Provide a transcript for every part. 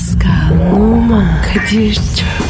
Pascal, Oman, Kadir çok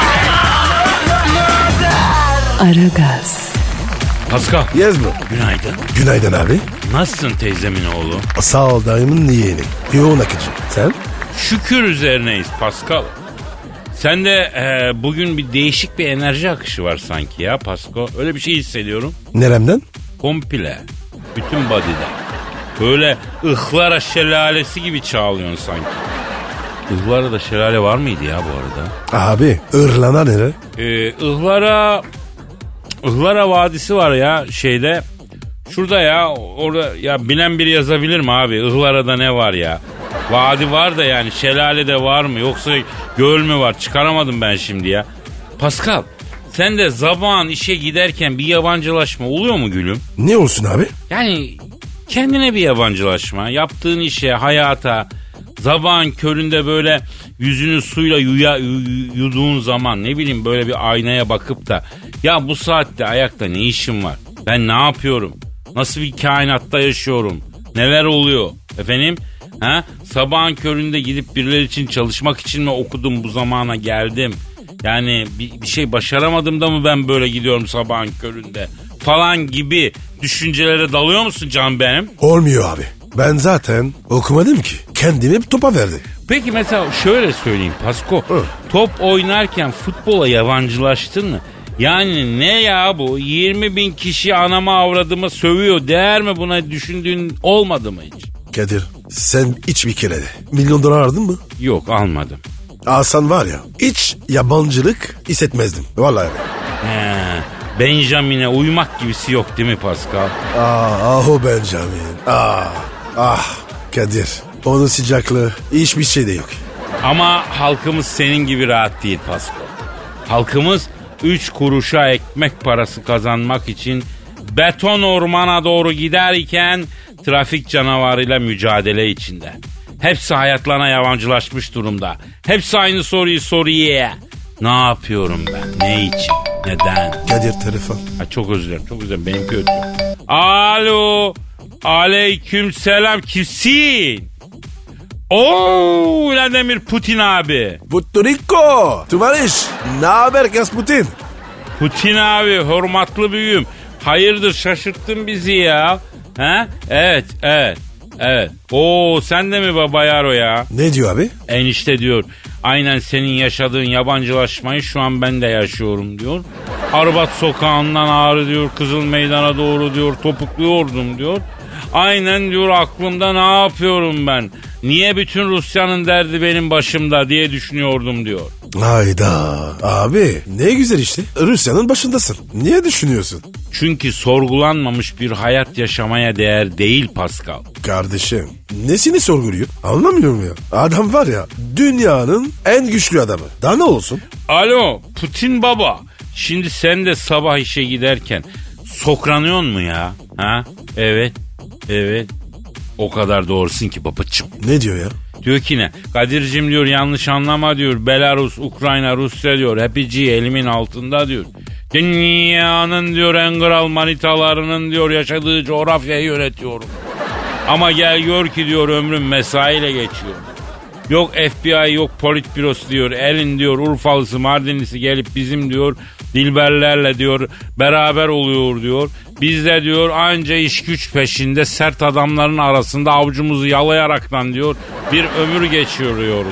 Aragaz, Pascal. Yes mi? Günaydın. Günaydın abi. Nasılsın teyzemin oğlu? Sağ ol dayımın yeğeni. Yoğun akıcı. Sen? Şükür üzerineyiz Pascal. Sende e, bugün bir değişik bir enerji akışı var sanki ya Pascal. Öyle bir şey hissediyorum. Neremden? Komple. Bütün body'den. Böyle ıhlara şelalesi gibi çağlıyorsun sanki. Ihlara da şelale var mıydı ya bu arada? Abi ırlana nere? Ee, Ihlara Ihlara Vadisi var ya şeyde. Şurada ya orada ya bilen biri yazabilir mi abi? Ihlara'da ne var ya? Vadi var da yani şelale de var mı? Yoksa göl mü var? Çıkaramadım ben şimdi ya. Pascal sen de zaman işe giderken bir yabancılaşma oluyor mu gülüm? Ne olsun abi? Yani kendine bir yabancılaşma, yaptığın işe, hayata, Zabağın köründe böyle yüzünü suyla yuya, yu- yuduğun zaman ne bileyim böyle bir aynaya bakıp da ya bu saatte ayakta ne işim var? Ben ne yapıyorum? Nasıl bir kainatta yaşıyorum? Neler oluyor? Efendim? Ha? Sabahın köründe gidip birileri için çalışmak için mi okudum bu zamana geldim? Yani bir, bir şey başaramadım da mı ben böyle gidiyorum sabahın köründe? Falan gibi düşüncelere dalıyor musun can benim? Olmuyor abi. Ben zaten okumadım ki. Kendimi topa verdi. Peki mesela şöyle söyleyeyim Pasko. Hı. Top oynarken futbola yabancılaştın mı? Yani ne ya bu? 20 bin kişi anama avradıma sövüyor. Değer mi buna düşündüğün olmadı mı hiç? Kadir sen hiç bir kere de milyon dolar aldın mı? Yok almadım. Alsan var ya hiç yabancılık hissetmezdim. Vallahi. He, Benjamin'e uymak gibisi yok değil mi Pascal? Ah, ah o Benjamin. Ah, ah Kadir. Onun sıcaklığı hiçbir şey de yok. Ama halkımız senin gibi rahat değil Pasko. Halkımız 3 kuruşa ekmek parası kazanmak için beton ormana doğru giderken trafik canavarıyla mücadele içinde. Hepsi hayatlarına yabancılaşmış durumda. Hepsi aynı soruyu soruyor. Ne yapıyorum ben? Ne için? Neden? Kadir telefon. Ha, çok özür dilerim. Çok özür dilerim. Benimki ötüyor. Alo. Aleyküm selam. Kimsin? Oo Vladimir Putin abi. Puerto Rico. Tuvariş. Ne haber Kasputin? Putin abi hürmetli büyüğüm. Hayırdır şaşırttın bizi ya. Ha? Evet evet. Evet. Oo sen de mi baba yaro ya? Ne diyor abi? Enişte diyor. Aynen senin yaşadığın yabancılaşmayı şu an ben de yaşıyorum diyor. Arbat sokağından ağrı diyor Kızıl Meydan'a doğru diyor topukluyordum diyor. Aynen diyor aklımda ne yapıyorum ben? Niye bütün Rusya'nın derdi benim başımda diye düşünüyordum diyor. Hayda. Abi ne güzel işte. Rusya'nın başındasın. Niye düşünüyorsun? Çünkü sorgulanmamış bir hayat yaşamaya değer değil Pascal. Kardeşim nesini sorguluyor? Anlamıyorum ya. Adam var ya dünyanın en güçlü adamı. Daha ne olsun? Alo Putin baba. Şimdi sen de sabah işe giderken sokranıyor mu ya? Ha? Evet. Evet. O kadar doğrusun ki babacığım. Ne diyor ya? Diyor ki ne? Kadir'cim diyor yanlış anlama diyor. Belarus, Ukrayna, Rusya diyor. Hepsi elimin altında diyor. Dünyanın diyor en kral manitalarının diyor yaşadığı coğrafyayı yönetiyorum. Ama gel gör ki diyor ömrüm mesaiyle geçiyor. Yok FBI yok politbürosu diyor. Elin diyor Urfalısı Mardinlisi gelip bizim diyor dilberlerle diyor beraber oluyor diyor. Biz de diyor anca iş güç peşinde sert adamların arasında avucumuzu yalayaraktan diyor bir ömür geçiriyoruz diyor.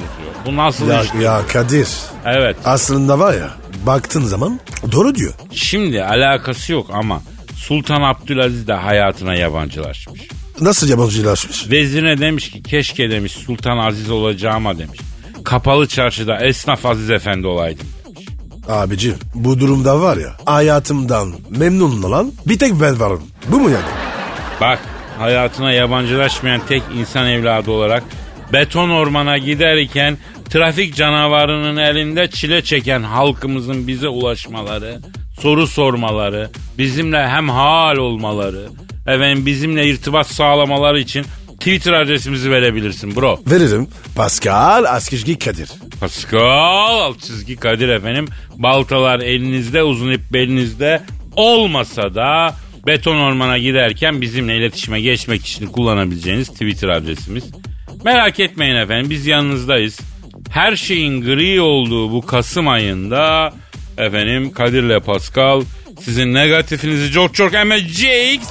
Bu nasıl Ya, iş? ya Kadir Evet. aslında var ya baktığın zaman doğru diyor. Şimdi alakası yok ama Sultan Abdülaziz de hayatına yabancılaşmış. Nasıl yabancılaşmış? Vezirine demiş ki keşke demiş Sultan Aziz olacağıma demiş. Kapalı çarşıda esnaf Aziz Efendi olaydım demiş. Abicim bu durumda var ya hayatımdan memnun olan bir tek ben varım. Bu mu yani? Bak hayatına yabancılaşmayan tek insan evladı olarak beton ormana giderken trafik canavarının elinde çile çeken halkımızın bize ulaşmaları, soru sormaları, bizimle hem hal olmaları, efendim bizimle irtibat sağlamaları için Twitter adresimizi verebilirsin bro. Veririm. Pascal Askizgi Kadir. Pascal alt çizgi Kadir efendim. Baltalar elinizde uzun ip belinizde olmasa da beton ormana giderken bizimle iletişime geçmek için kullanabileceğiniz Twitter adresimiz. Merak etmeyin efendim biz yanınızdayız. Her şeyin gri olduğu bu Kasım ayında efendim Kadir'le Pascal sizin negatifinizi çok çok emeceğiz.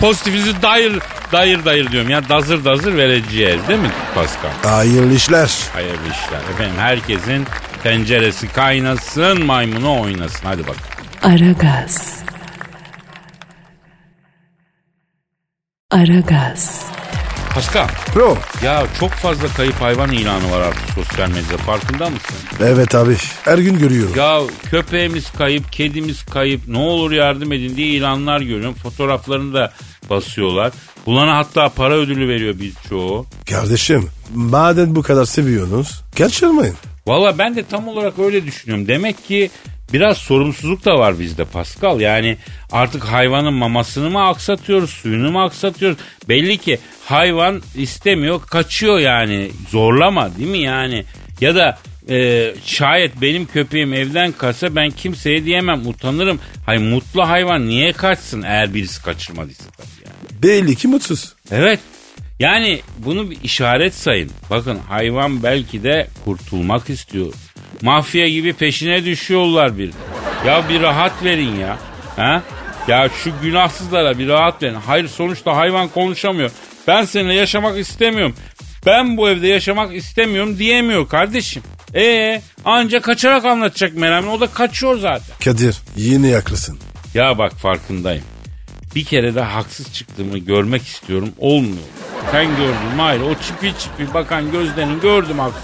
Pozitifinizi dayır dayır dayır diyorum ya dazır dazır vereceğiz değil mi Pascal? Hayırlı işler. Hayırlı işler. Efendim herkesin tenceresi kaynasın maymunu oynasın. Hadi bak. Aragaz. Aragaz. Pascal Bro. ya çok fazla kayıp hayvan ilanı var artık sosyal medyada farkında mısın? Evet abi. Her gün görüyorum. Ya köpeğimiz kayıp, kedimiz kayıp ne olur yardım edin diye ilanlar görüyorum. Fotoğraflarını da basıyorlar. Bulana hatta para ödülü veriyor birçoğu. Kardeşim madem bu kadar seviyorsunuz kaçırmayın. Valla ben de tam olarak öyle düşünüyorum. Demek ki biraz sorumsuzluk da var bizde Pascal. Yani artık hayvanın mamasını mı aksatıyoruz, suyunu mu aksatıyoruz? Belli ki hayvan istemiyor, kaçıyor yani. Zorlama değil mi yani? Ya da e, şayet benim köpeğim evden kaçsa ben kimseye diyemem, utanırım. Hay mutlu hayvan niye kaçsın eğer birisi kaçırmadıysa tabii yani. Belli ki mutsuz. Evet. Yani bunu bir işaret sayın. Bakın hayvan belki de kurtulmak istiyor. Mafya gibi peşine düşüyorlar bir. Ya bir rahat verin ya. Ha? Ya şu günahsızlara bir rahat verin. Hayır sonuçta hayvan konuşamıyor. Ben seninle yaşamak istemiyorum. Ben bu evde yaşamak istemiyorum diyemiyor kardeşim. Ee, anca kaçarak anlatacak meramını. O da kaçıyor zaten. Kadir yine yaklısın. Ya bak farkındayım. Bir kere de haksız çıktığımı görmek istiyorum. Olmuyor. Sen gördün hayır o çipi çipi bakan gözlerini gördüm haksız.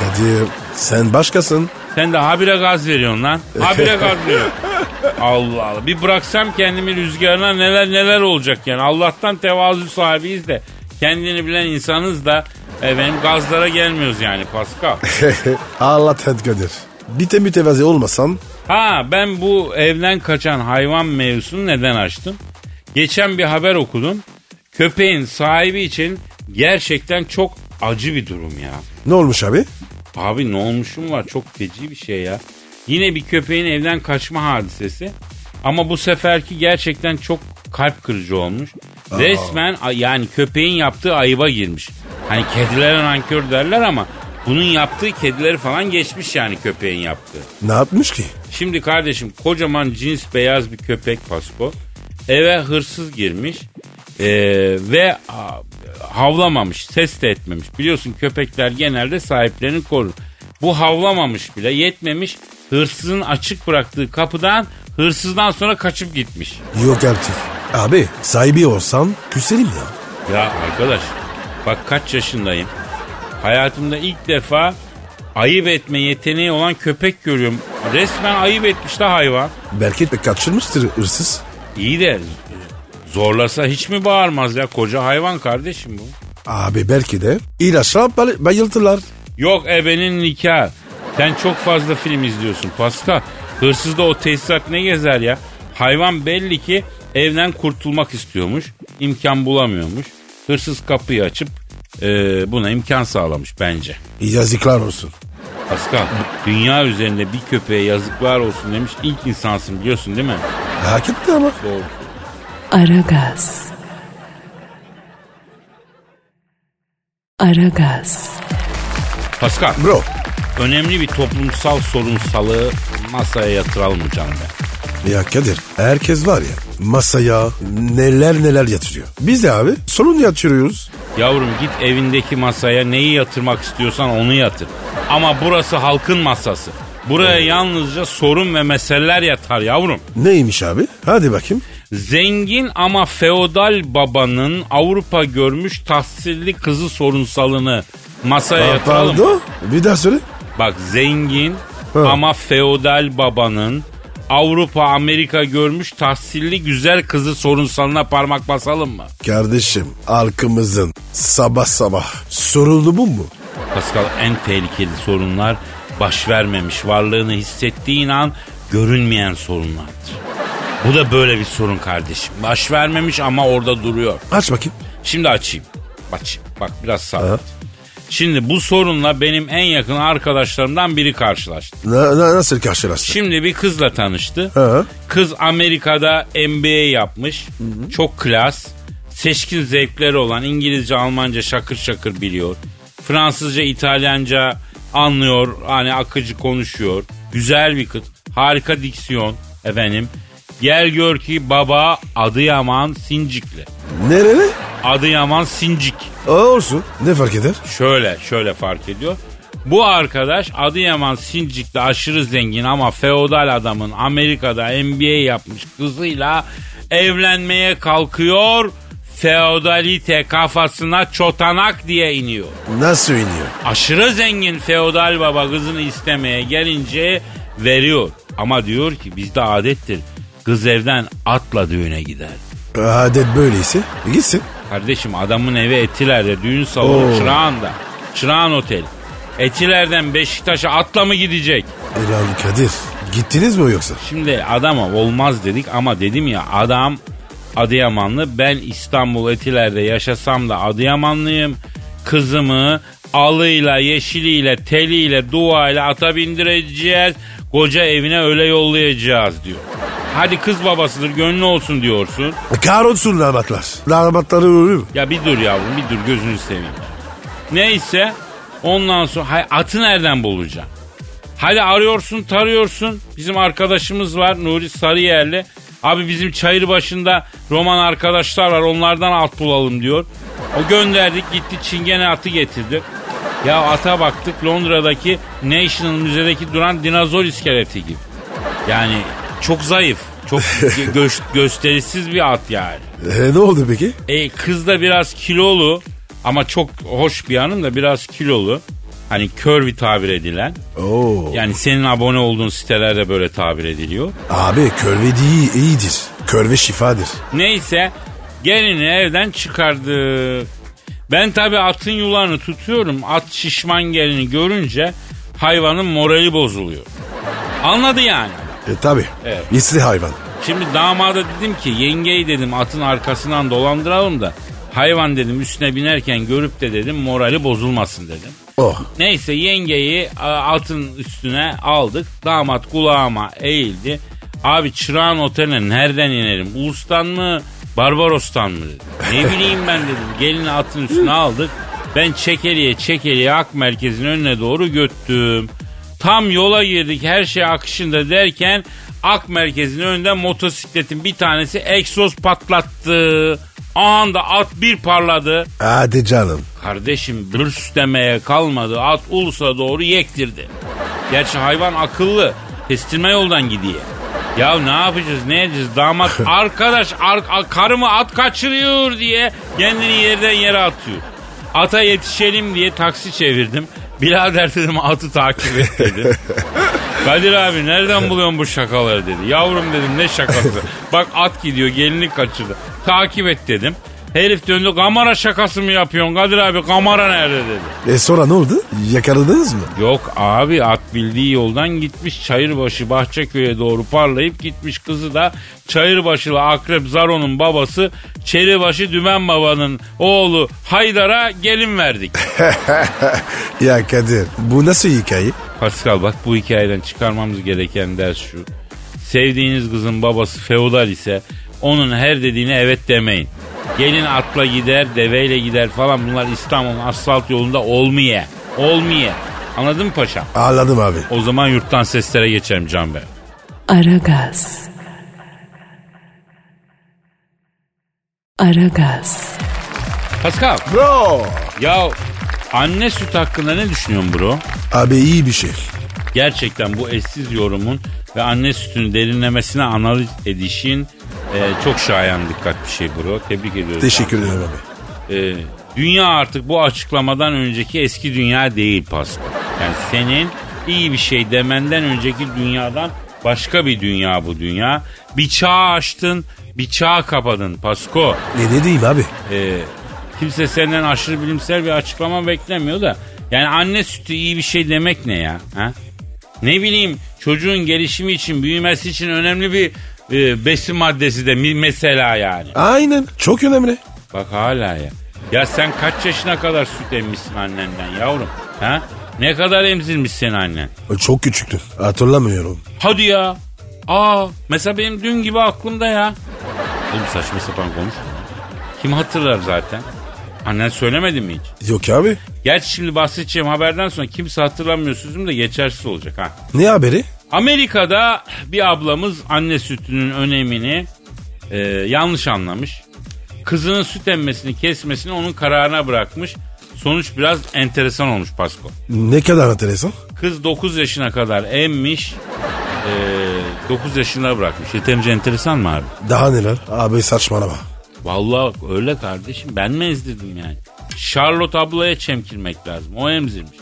Kadir sen başkasın. Sen de habire gaz veriyorsun lan. Habire gaz veriyorsun. Allah Allah. Bir bıraksam kendimi rüzgarına neler neler olacak yani. Allah'tan tevazu sahibiyiz de. Kendini bilen insanız da efendim gazlara gelmiyoruz yani Pascal. Allah Kadir. Bir de mütevazi olmasam Ha ben bu evden kaçan hayvan mevzusunu neden açtım? Geçen bir haber okudum. Köpeğin sahibi için gerçekten çok acı bir durum ya. ne olmuş abi? Abi ne olmuşum var çok feci bir şey ya. Yine bir köpeğin evden kaçma hadisesi. Ama bu seferki gerçekten çok kalp kırıcı olmuş. Resmen a- yani köpeğin yaptığı ayıba girmiş. Hani kedilere nankör derler ama bunun yaptığı kedileri falan geçmiş yani köpeğin yaptığı. Ne yapmış ki? Şimdi kardeşim kocaman cins beyaz bir köpek Pasko. Eve hırsız girmiş ee, ve ha- havlamamış, ses de etmemiş. Biliyorsun köpekler genelde sahiplerini korur. Bu havlamamış bile yetmemiş. Hırsızın açık bıraktığı kapıdan hırsızdan sonra kaçıp gitmiş. Yok artık. Abi sahibi olsam küselim ya. Ya arkadaş bak kaç yaşındayım. Hayatımda ilk defa ayıp etme yeteneği olan köpek görüyorum. Resmen ayıp etmiş de hayvan. Belki de kaçırmıştır hırsız. İyi de zorlasa hiç mi bağırmaz ya koca hayvan kardeşim bu. Abi belki de ilaçla bay- bayıldılar. Yok ebenin nikah. Sen çok fazla film izliyorsun Pascal. Hırsızda o tesisat ne gezer ya? Hayvan belli ki evden kurtulmak istiyormuş. imkan bulamıyormuş. Hırsız kapıyı açıp e, buna imkan sağlamış bence. Yazıklar olsun. Pascal dünya üzerinde bir köpeğe yazıklar olsun demiş ilk insansın biliyorsun değil mi? Hak etti ama. Doğru. Aragaz. Aragaz. Pascal Bro önemli bir toplumsal sorunsalı masaya yatıralım canım ya? ya Kadir herkes var ya masaya neler neler yatırıyor. Biz de abi sorun yatırıyoruz. Yavrum git evindeki masaya neyi yatırmak istiyorsan onu yatır. Ama burası halkın masası. Buraya yalnızca sorun ve meseleler yatar yavrum. Neymiş abi? Hadi bakayım. Zengin ama feodal babanın Avrupa görmüş tahsilli kızı sorunsalını masaya Aa, yatıralım. Pardon bir daha söyle. Bak zengin Ha. ama feodal babanın Avrupa Amerika görmüş tahsilli güzel kızı sorunsalına parmak basalım mı? Kardeşim halkımızın sabah sabah sorunu bu mu? Pascal en tehlikeli sorunlar baş vermemiş varlığını hissettiğin an görünmeyen sorunlardır. Bu da böyle bir sorun kardeşim. Baş vermemiş ama orada duruyor. Aç bakayım. Şimdi açayım. Bak, bak biraz sabret. Şimdi bu sorunla benim en yakın arkadaşlarımdan biri karşılaştı. Na- na- nasıl karşılaştın? Şimdi bir kızla tanıştı. Ha. Kız Amerika'da MBA yapmış. Çok klas. Seçkin zevkleri olan İngilizce, Almanca şakır şakır biliyor. Fransızca, İtalyanca anlıyor. Hani akıcı konuşuyor. Güzel bir kız. Harika diksiyon efendim. Gel gör ki baba Adıyaman Sincikli. Nereli? Adıyaman Sincik. Aa, olsun. Ne fark eder? Şöyle şöyle fark ediyor. Bu arkadaş Adıyaman Sincik'te aşırı zengin ama feodal adamın Amerika'da MBA yapmış kızıyla evlenmeye kalkıyor. Feodalite kafasına çotanak diye iniyor. Nasıl iniyor? Aşırı zengin feodal baba kızını istemeye gelince veriyor. Ama diyor ki bizde adettir. Kız evden atla düğüne gider. Adet böyleyse e, gitsin. Kardeşim adamın evi Etiler'de düğün salonu Oo. Çırağan'da. Çırağan Otel. Etiler'den Beşiktaş'a atla mı gidecek? E lan Kadir gittiniz mi yoksa? Şimdi adama olmaz dedik ama dedim ya adam Adıyamanlı. Ben İstanbul Etiler'de yaşasam da Adıyamanlıyım. Kızımı alıyla, yeşiliyle, teliyle, duayla ata bindireceğiz. Koca evine öyle yollayacağız diyor. Hadi kız babasıdır gönlü olsun diyorsun. Kahrolsun damatlar. Damatları ölür. Ya bir dur yavrum bir dur gözünü seveyim. Neyse ondan sonra hay, atı nereden bulacağım? Hadi arıyorsun tarıyorsun. Bizim arkadaşımız var Nuri Sarıyerli. Abi bizim çayır başında roman arkadaşlar var onlardan at bulalım diyor. O gönderdik gitti çingene atı getirdi. Ya ata baktık Londra'daki National Müze'deki duran dinozor iskeleti gibi. Yani çok zayıf. Çok gö- gösterişsiz bir at yani. E, ne oldu peki? E, kız da biraz kilolu ama çok hoş bir hanım da biraz kilolu. Hani curvy tabir edilen. Oo. Yani senin abone olduğun sitelerde böyle tabir ediliyor. Abi körve değil iyidir. Körve şifadır. Neyse gelini evden çıkardık. Ben tabi atın yularını tutuyorum. At şişman gelini görünce hayvanın morali bozuluyor. Anladı yani. E tabi. Evet. İsli hayvan. Şimdi damada dedim ki yengeyi dedim atın arkasından dolandıralım da hayvan dedim üstüne binerken görüp de dedim morali bozulmasın dedim. Oh. Neyse yengeyi atın üstüne aldık. Damat kulağıma eğildi. Abi Çırağan Otel'e nereden inerim? Ulus'tan mı? Barbaros'tan mı? dedi. Ne bileyim ben dedim. Gelini atın üstüne aldık. Ben çekeliye çekeliye ak merkezin önüne doğru göttüm. Tam yola girdik her şey akışında derken ak merkezin önünde motosikletin bir tanesi egzoz patlattı. Anda at bir parladı. Hadi canım. Kardeşim bırs demeye kalmadı. At ulusa doğru yektirdi. Gerçi hayvan akıllı. Kestirme yoldan gidiyor. Ya ne yapacağız ne edeceğiz damat arkadaş ar- ar- karımı at kaçırıyor diye kendini yerden yere atıyor. Ata yetişelim diye taksi çevirdim. Birader dedim atı takip et dedim. Kadir abi nereden buluyorsun bu şakaları dedi. Yavrum dedim ne şakası. Bak at gidiyor gelini kaçırdı. Takip et dedim. Herif döndü kamera şakası mı yapıyorsun Kadir abi kamera nerede dedi. E sonra ne oldu? Yakaladınız mı? Yok abi at bildiği yoldan gitmiş Çayırbaşı Bahçeköy'e doğru parlayıp gitmiş kızı da Çayırbaşılı Akrep Zaro'nun babası Çeribaşı Dümen Baba'nın oğlu Haydar'a gelin verdik. ya Kadir bu nasıl hikaye? Pascal bak bu hikayeden çıkarmamız gereken ders şu. Sevdiğiniz kızın babası feodal ise onun her dediğine evet demeyin. Gelin atla gider, deveyle gider falan bunlar İstanbul'un asfalt yolunda olmuyor. Olmuyor. Anladın mı paşam? Anladım abi. O zaman yurttan seslere geçelim Can Bey. Aragaz. Aragaz. Pascal Bro. ya anne süt hakkında ne düşünüyorsun bro? Abi iyi bir şey. Gerçekten bu eşsiz yorumun ve anne sütünü derinlemesine analiz edişin e, çok şayan dikkat bir şey bro. Tebrik ediyorum. Teşekkür ederim abi. E, dünya artık bu açıklamadan önceki eski dünya değil Pascal. Yani senin iyi bir şey demenden önceki dünyadan başka bir dünya bu dünya. Bir çağ açtın, bir çağ kapadın Pasko. Ne diyeyim abi? Ee, kimse senden aşırı bilimsel bir açıklama beklemiyor da Yani anne sütü iyi bir şey demek ne ya? Ha? Ne bileyim çocuğun gelişimi için, büyümesi için önemli bir e, besin maddesi de mi- mesela yani. Aynen çok önemli. Bak hala ya. Ya sen kaç yaşına kadar süt emmişsin annenden yavrum? Ha? Ne kadar emzirmiş senin annen? Çok küçüktü hatırlamıyorum. Hadi ya. Aa mesela benim dün gibi aklımda ya. Oğlum saçma sapan konuş. Kim hatırlar zaten? Annen söylemedi mi hiç? Yok abi. Gerçi şimdi bahsedeceğim haberden sonra kimse hatırlamıyor sözüm de geçersiz olacak ha. Ne haberi? Amerika'da bir ablamız anne sütünün önemini e, yanlış anlamış. Kızının süt emmesini kesmesini onun kararına bırakmış. Sonuç biraz enteresan olmuş Pasko. Ne kadar enteresan. Kız 9 yaşına kadar emmiş. E, 9 yaşına bırakmış. Yeterince enteresan mı abi? Daha neler? Abi saçmalama. Vallahi öyle kardeşim. Ben mi ezdirdim yani? Charlotte ablaya çemkirmek lazım. O emzirmiş.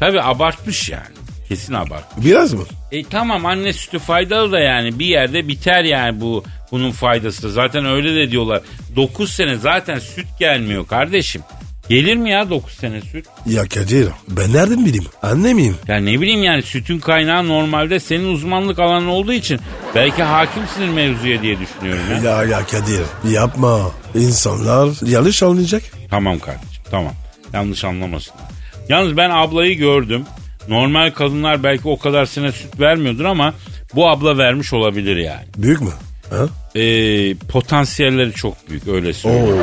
Tabi abartmış yani. Kesin abart. Biraz mı? E tamam anne sütü faydalı da yani bir yerde biter yani bu bunun faydası da. Zaten öyle de diyorlar. 9 sene zaten süt gelmiyor kardeşim. Gelir mi ya 9 sene süt? Ya Kadir ben nereden bileyim? Anne miyim? Ya ne bileyim yani sütün kaynağı normalde senin uzmanlık alanın olduğu için belki hakimsindir mevzuya diye düşünüyorum ya. Ya ya Kadir yapma. İnsanlar yanlış anlayacak. Tamam kardeşim tamam. Yanlış anlamasınlar. Yalnız ben ablayı gördüm. Normal kadınlar belki o kadar sene süt vermiyordur ama bu abla vermiş olabilir yani. Büyük mü? Ha? Ee, potansiyelleri çok büyük öyle Oo. söyleyeyim.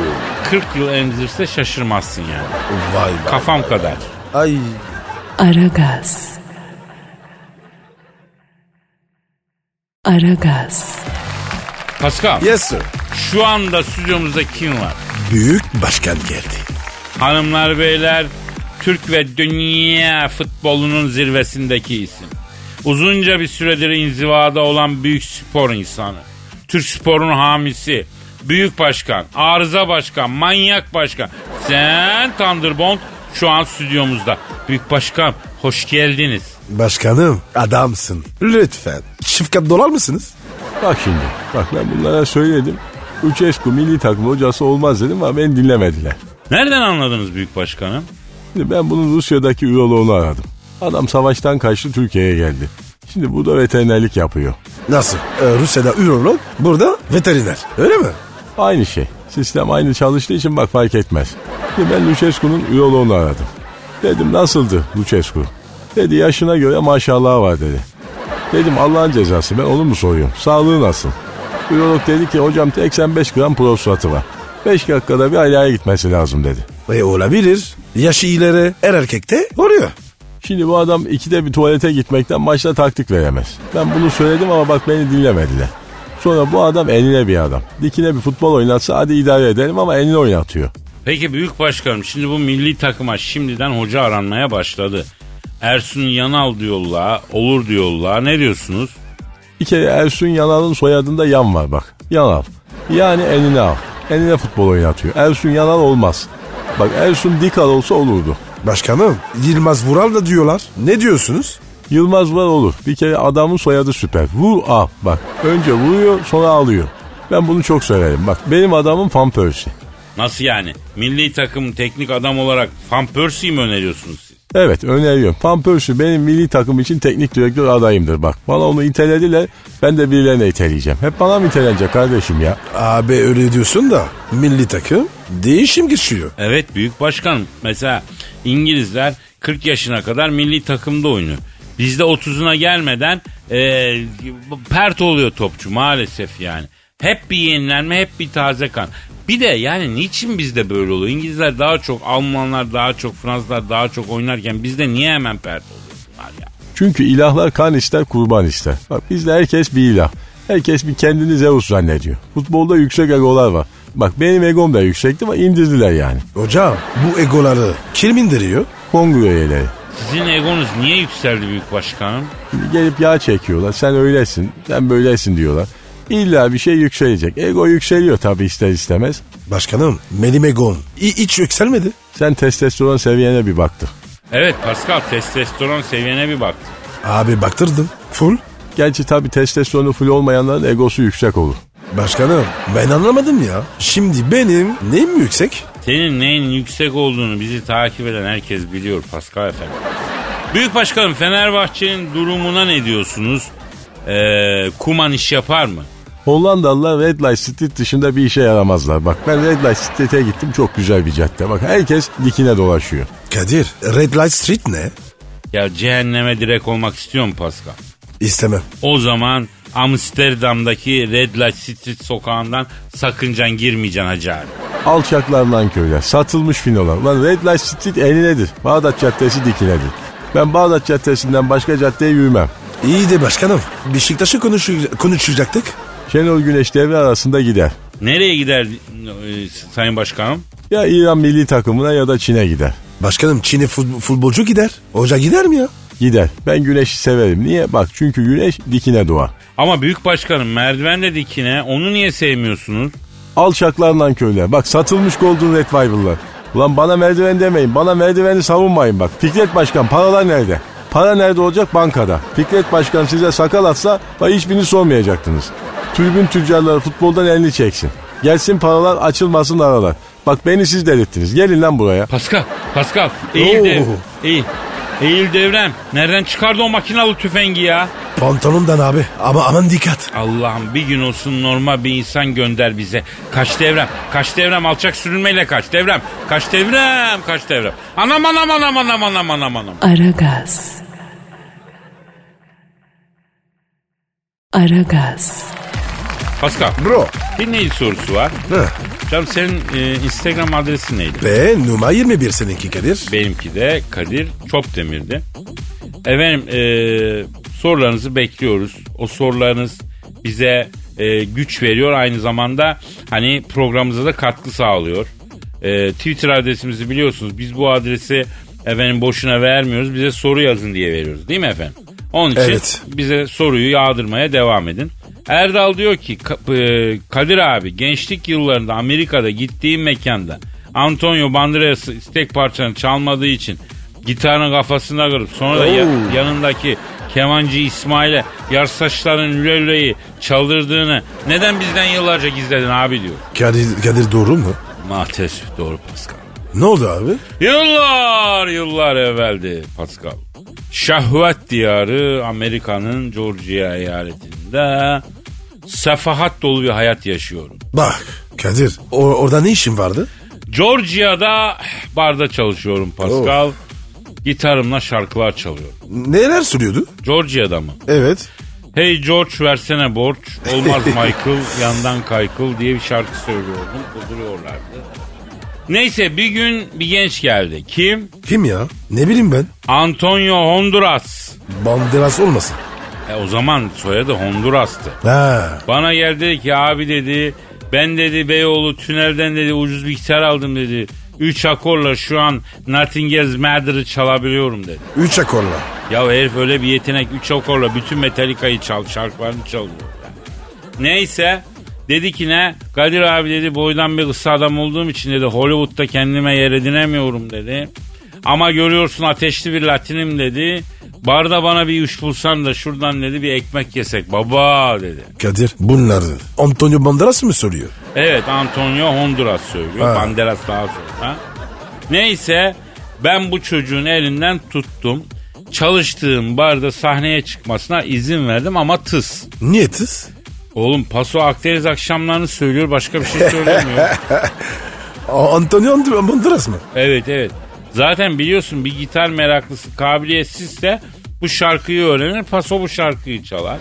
40 yıl emzirse şaşırmazsın yani. Vay be. Kafam kadar. Ay. Aragaz. Aragaz. Pascal Yes sir. şu anda stüdyomuzda kim var? Büyük başkan geldi. Hanımlar beyler Türk ve dünya futbolunun zirvesindeki isim. Uzunca bir süredir inzivada olan büyük spor insanı. Türk sporun hamisi. Büyük başkan, arıza başkan, manyak başkan. Sen Thunderbolt şu an stüdyomuzda. Büyük başkan hoş geldiniz. Başkanım adamsın. Lütfen. Çift kat dolar mısınız? Bak şimdi. Bak ben bunlara söyledim. Lucescu milli takım hocası olmaz dedim ama beni dinlemediler. Nereden anladınız büyük başkanım? Şimdi ben bunun Rusya'daki üroloğunu aradım. Adam savaştan kaçtı Türkiye'ye geldi. Şimdi burada veterinerlik yapıyor. Nasıl? Ee, Rusya'da ürolog, burada veteriner. Öyle mi? Aynı şey. Sistem aynı çalıştığı için bak fark etmez. Şimdi ben Lucescu'nun üroloğunu aradım. Dedim nasıldı Lucescu? Dedi yaşına göre maşallah var dedi. Dedim Allah'ın cezası ben onu mu soruyorum? Sağlığı nasıl? Ürolog dedi ki hocam 85 gram prostatı var. 5 dakikada bir aileye gitmesi lazım dedi. E olabilir. Yaşı ileri her erkekte oluyor. Şimdi bu adam ikide bir tuvalete gitmekten başta taktik veremez. Ben bunu söyledim ama bak beni dinlemediler. Sonra bu adam eline bir adam. Dikine bir futbol oynatsa hadi idare edelim ama elini oynatıyor. Peki büyük başkanım şimdi bu milli takıma şimdiden hoca aranmaya başladı. Ersun Yanal diyorlar, olur diyorlar. Ne diyorsunuz? Bir kere Ersun Yanal'ın soyadında yan var bak. Yanal. Yani eline al. Eline futbol oynatıyor. Ersun Yanal olmaz. Bak Ersun Dikal olsa olurdu. Başkanım Yılmaz Vural da diyorlar. Ne diyorsunuz? Yılmaz var olur. Bir kere adamın soyadı süper. Vur al. Bak önce vuruyor sonra alıyor. Ben bunu çok severim. Bak benim adamım Van Persie. Nasıl yani? Milli takım teknik adam olarak Van Persie'yi mi öneriyorsunuz siz? Evet öneriyorum. Van Persie benim milli takım için teknik direktör adayımdır bak. Bana onu itelediler ben de birilerine iteleyeceğim. Hep bana mı itelenecek kardeşim ya? Abi öyle diyorsun da milli takım değişim geçiyor. Evet büyük başkanım. Mesela İngilizler 40 yaşına kadar milli takımda oynuyor. Bizde 30'una gelmeden e, pert oluyor topçu maalesef yani. Hep bir yenilenme hep bir taze kan. Bir de yani niçin bizde böyle oluyor? İngilizler daha çok, Almanlar daha çok, Fransızlar daha çok oynarken bizde niye hemen pert oluyorlar ya? Çünkü ilahlar kan ister kurban ister. Bak bizde herkes bir ilah. Herkes bir kendini Zeus zannediyor. Futbolda yüksek egolar var. Bak benim egom da yüksekti ama indirdiler yani. Hocam bu egoları kim indiriyor? Kongre üyeleri. Sizin egonuz niye yükseldi büyük başkanım? Şimdi gelip yağ çekiyorlar. Sen öylesin, sen böylesin diyorlar. İlla bir şey yükselecek. Ego yükseliyor tabii ister istemez. Başkanım benim egom hi- hiç yükselmedi. Sen testosteron seviyene bir baktır. Evet Pascal testosteron seviyene bir baktı. Abi baktırdım. Full. Gerçi tabii testosteronu full olmayanların egosu yüksek olur. Başkanım ben anlamadım ya. Şimdi benim neyim yüksek? Senin neyin yüksek olduğunu bizi takip eden herkes biliyor Pascal efendim. Büyük başkanım Fenerbahçe'nin durumuna ne diyorsunuz? Ee, Kuman iş yapar mı? Hollandalılar Red Light Street dışında bir işe yaramazlar. Bak ben Red Light Street'e gittim çok güzel bir cadde. Bak herkes dikine dolaşıyor. Kadir Red Light Street ne? Ya cehenneme direkt olmak istiyor mu Pascal? İstemem. O zaman Amsterdam'daki Red Light Street sokağından sakıncan girmeyeceksin hacı abi. Alçaklardan köyler, satılmış finolar. Lan Red Light Street eninedir. Bağdat Caddesi dikinedir. Ben Bağdat Caddesi'nden başka caddeye yürümem. İyi de başkanım. Beşiktaş'ı konuşu- konuşacaktık. Şenol Güneş devre arasında gider. Nereye gider e, Sayın Başkanım? Ya İran milli takımına ya da Çin'e gider. Başkanım Çin'e fut- futbolcu gider. Hoca gider mi ya? Gider. Ben Güneş'i severim. Niye? Bak çünkü Güneş dikine doğar. Ama Büyük Başkanım merdiven de dikine onu niye sevmiyorsunuz? Alçaklarla köyler. Bak satılmış Golden Retriever'lar. Ulan bana merdiven demeyin. Bana merdiveni savunmayın bak. Fikret Başkan paralar nerede? Para nerede olacak? Bankada. Fikret Başkan size sakal atsa bak hiçbirini sormayacaktınız. Tribün tüccarları futboldan elini çeksin. Gelsin paralar açılmasın aralar. Bak beni siz delirttiniz. Gelin lan buraya. Pascal, Pascal eğil dev, eğil. Eğil devrem. Nereden çıkardı o makinalı tüfengi ya? Pantolondan abi. Ama aman dikkat. Allah'ım bir gün olsun normal bir insan gönder bize. Kaç devrem, kaç devrem alçak sürünmeyle kaç devrem. Kaç devrem, kaç devrem. Anam anam anam anam anam anam anam. Aragaz. Aragaz. Pascal, Bro. dinleyici sorusu var. Heh. Canım senin e, Instagram adresin neydi? Ve numara 21 seninki Kadir. Benimki de Kadir Çopdemir'di. Efendim e, sorularınızı bekliyoruz. O sorularınız bize e, güç veriyor. Aynı zamanda hani programımıza da katkı sağlıyor. E, Twitter adresimizi biliyorsunuz. Biz bu adresi efendim boşuna vermiyoruz. Bize soru yazın diye veriyoruz. Değil mi efendim? Onun için Evet. bize soruyu yağdırmaya devam edin. Erdal diyor ki e, Kadir abi gençlik yıllarında Amerika'da gittiğim mekanda Antonio Banderas istek parçanı çalmadığı için gitarın kafasına kırıp sonra da ya- yanındaki kemancı İsmail'e yar saçların lüleleyi çaldırdığını neden bizden yıllarca gizledin abi diyor. Kadir, Kadir doğru mu? Maalesef doğru Pascal. Ne oldu abi? Yıllar yıllar evveldi Pascal. Şahvet diyarı Amerika'nın Georgia eyaletinde sefahat dolu bir hayat yaşıyorum. Bak Kadir o, orada ne işin vardı? Georgia'da barda çalışıyorum Pascal. Gitarımla şarkılar çalıyorum. Neler söylüyordu? Georgia'da mı? Evet. Hey George versene borç. Olmaz Michael yandan kaykıl diye bir şarkı söylüyordum. Kuduruyorlardı. Neyse bir gün bir genç geldi. Kim? Kim ya? Ne bileyim ben. Antonio Honduras. Banderas olmasın. E o zaman soyadı Honduras'tı. Ha. Bana geldi dedi ki abi dedi ben dedi Beyoğlu tünelden dedi ucuz bir gitar aldım dedi. Üç akorla şu an Nothing Else Matter'ı çalabiliyorum dedi. Üç akorla. Ya herif öyle bir yetenek üç akorla bütün Metallica'yı çal, şarkılarını çalıyor. Neyse dedi ki ne Kadir abi dedi boydan bir kısa adam olduğum için dedi Hollywood'da kendime yer edinemiyorum dedi. Ama görüyorsun ateşli bir latinim dedi. Barda bana bir iş bulsan da şuradan dedi bir ekmek yesek baba dedi. Kadir bunlar Antonio Banderas mı soruyor? Evet Antonio Honduras söylüyor. Ha. Banderas daha sonra. Neyse ben bu çocuğun elinden tuttum. Çalıştığım barda sahneye çıkmasına izin verdim ama tıs. Niye tıs? Oğlum Paso Akdeniz akşamlarını söylüyor başka bir şey söylemiyor. Antonio Banderas mı? evet evet. Zaten biliyorsun bir gitar meraklısı kabiliyetsizse bu şarkıyı öğrenir Paso bu şarkıyı çalar.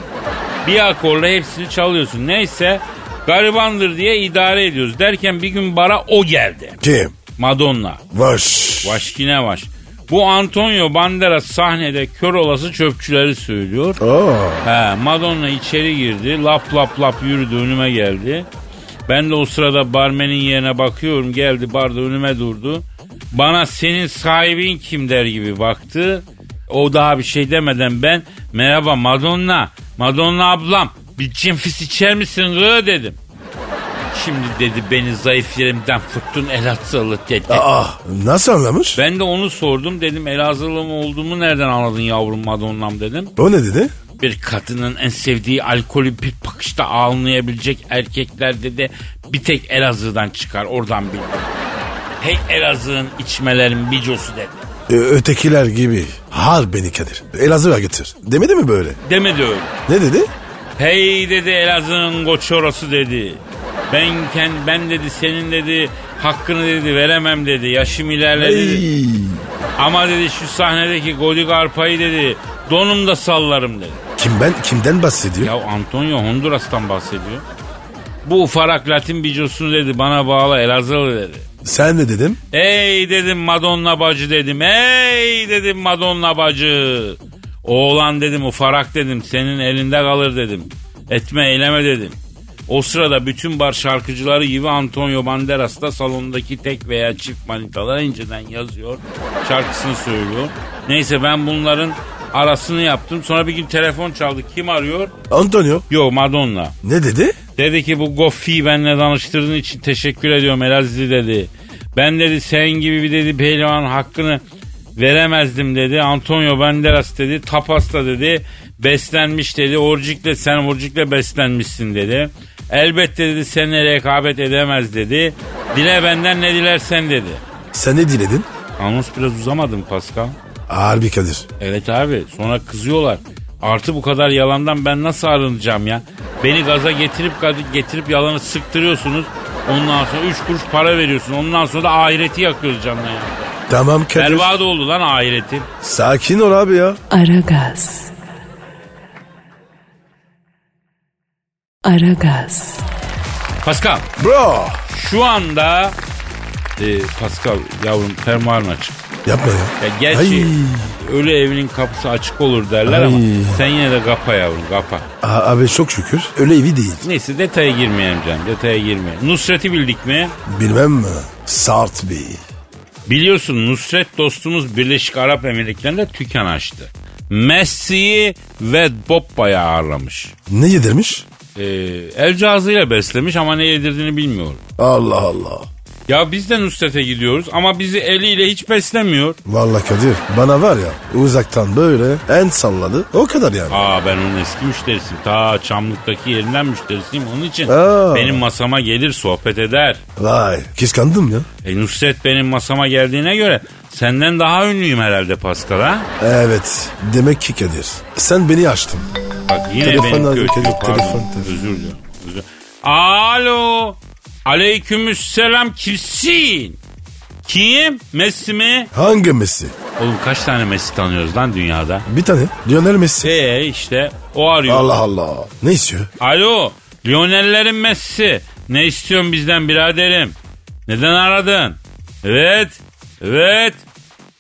Bir akorla hepsini çalıyorsun. Neyse garibandır diye idare ediyoruz. Derken bir gün bara o geldi. Kim? Madonna. Vaş. Vaşkine vaş. Bu Antonio Banderas sahnede kör olası çöpçüleri söylüyor. Aa. He, Madonna içeri girdi. Lap lap lap yürüdü önüme geldi. Ben de o sırada barmenin yerine bakıyorum. Geldi barda önüme durdu. Bana senin sahibin kim der gibi baktı. O daha bir şey demeden ben merhaba Madonna, Madonna ablam bir cimfis içer misin gı dedim. Şimdi dedi beni zayıf yerimden tuttun Elazığlı dedi. Aa, nasıl anlamış? Ben de onu sordum dedim Elazığlı mı olduğumu nereden anladın yavrum Madonna'm dedim. O ne dedi? Bir kadının en sevdiği alkolü bir bakışta anlayabilecek erkekler dedi bir tek Elazığ'dan çıkar oradan bildim. Hey Elazığ'ın içmelerin bicosu dedi. Ö- ötekiler gibi. Har beni Kadir. Elazığ'a getir. Demedi mi böyle? Demedi öyle. Ne dedi? Hey dedi Elazığ'ın koçorosu dedi. Ben ken, ben dedi senin dedi hakkını dedi veremem dedi. Yaşım ilerledi. dedi. Ey. Ama dedi şu sahnedeki Godi Garpa'yı dedi donumda sallarım dedi. Kim ben kimden bahsediyor? Ya Antonio Honduras'tan bahsediyor. Bu ufarak Latin bicosunu dedi bana bağla Elazığlı dedi. Sen ne dedim? Ey dedim Madonna bacı dedim. Ey dedim Madonna bacı. Oğlan dedim ufarak dedim senin elinde kalır dedim. Etme eyleme dedim. O sırada bütün bar şarkıcıları gibi Antonio Banderas da salondaki tek veya çift manitalara inceden yazıyor. Şarkısını söylüyor. Neyse ben bunların arasını yaptım. Sonra bir gün telefon çaldı. Kim arıyor? Antonio. Yok Madonna. Ne dedi? Dedi ki bu Goffi'yi benimle tanıştırdığın için teşekkür ediyorum Elazığ dedi. Ben dedi sen gibi bir dedi pehlivan hakkını veremezdim dedi. Antonio Banderas dedi. Tapas'ta dedi. Beslenmiş dedi. Orcik'le sen Orcik'le beslenmişsin dedi. Elbette dedi seninle rekabet edemez dedi. Dile benden ne dilersen dedi. Sen ne diledin? Anons biraz uzamadı mı Pascal? Harbi Kadir. Evet abi sonra kızıyorlar. Artı bu kadar yalandan ben nasıl arınacağım ya? Beni gaza getirip getirip yalanı sıktırıyorsunuz. Ondan sonra 3 kuruş para veriyorsun. Ondan sonra da ahireti yakıyoruz canına ya. Tamam Kadir. Berbat oldu lan ahireti. Sakin ol abi ya. Aragaz. Aragaz. Pascal Bro. şu anda e, Pascal yavrum fermuarın açık. Yapma ya. Ya gerçi Ay. ölü evinin kapısı açık olur derler ama Ay. sen yine de kapa yavrum kapa. Abi çok şükür öyle evi değil. Neyse detaya girmeyelim canım detaya girmeyelim. Nusret'i bildik mi? Bilmem mi? Sart Bey. Biliyorsun Nusret dostumuz Birleşik Arap Emirlikleri'nde tüken açtı. Messi'yi ve Bobba'yı ağırlamış. Ne yedirmiş? Ee, el cihazıyla beslemiş ama ne yedirdiğini bilmiyorum. Allah Allah. Ya biz de Nusret'e gidiyoruz ama bizi eliyle hiç beslemiyor. Vallahi Kadir bana var ya uzaktan böyle en salladı o kadar yani. Aa ben onun eski müşterisiyim. Ta Çamlık'taki yerinden müşterisiyim. Onun için Aa. benim masama gelir sohbet eder. Vay kıskandım ya. E Nusret benim masama geldiğine göre senden daha ünlüyüm herhalde Pascal ha? Evet demek ki Kadir sen beni açtın. Bak yine Telefon benim kötü telefon, pardon. telefon, telefon. Özür. Özür. Alo. Aleykümselam kimsin? Kim? Messi mi? Hangi Messi? Oğlum kaç tane Messi tanıyoruz lan dünyada? Bir tane Lionel Messi. Ee işte o arıyor. Allah Allah. Ne istiyor? Alo. Lionellerin Messi. Ne istiyorsun bizden biraderim? Neden aradın? Evet. Evet.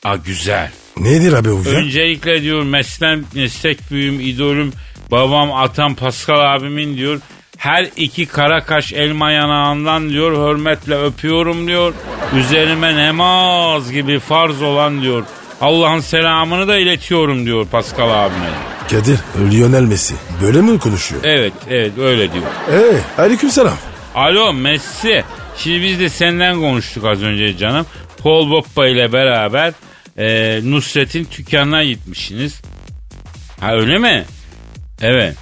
Aa güzel. Nedir abi ya? Öncelikle diyor meslek, meslek büyüğüm, idolüm, babam, atam, Pascal abimin diyor. Her iki kara kaş elma yanağından diyor hürmetle öpüyorum diyor. Üzerime namaz gibi farz olan diyor. Allah'ın selamını da iletiyorum diyor Pascal abime. Kadir Lionel Messi. Böyle mi konuşuyor? Evet evet öyle diyor. Ee, aleyküm selam. Alo Messi. Şimdi biz de senden konuştuk az önce canım. Paul Boppa ile beraber e, Nusret'in dükkanına gitmişsiniz. Ha öyle mi? Evet.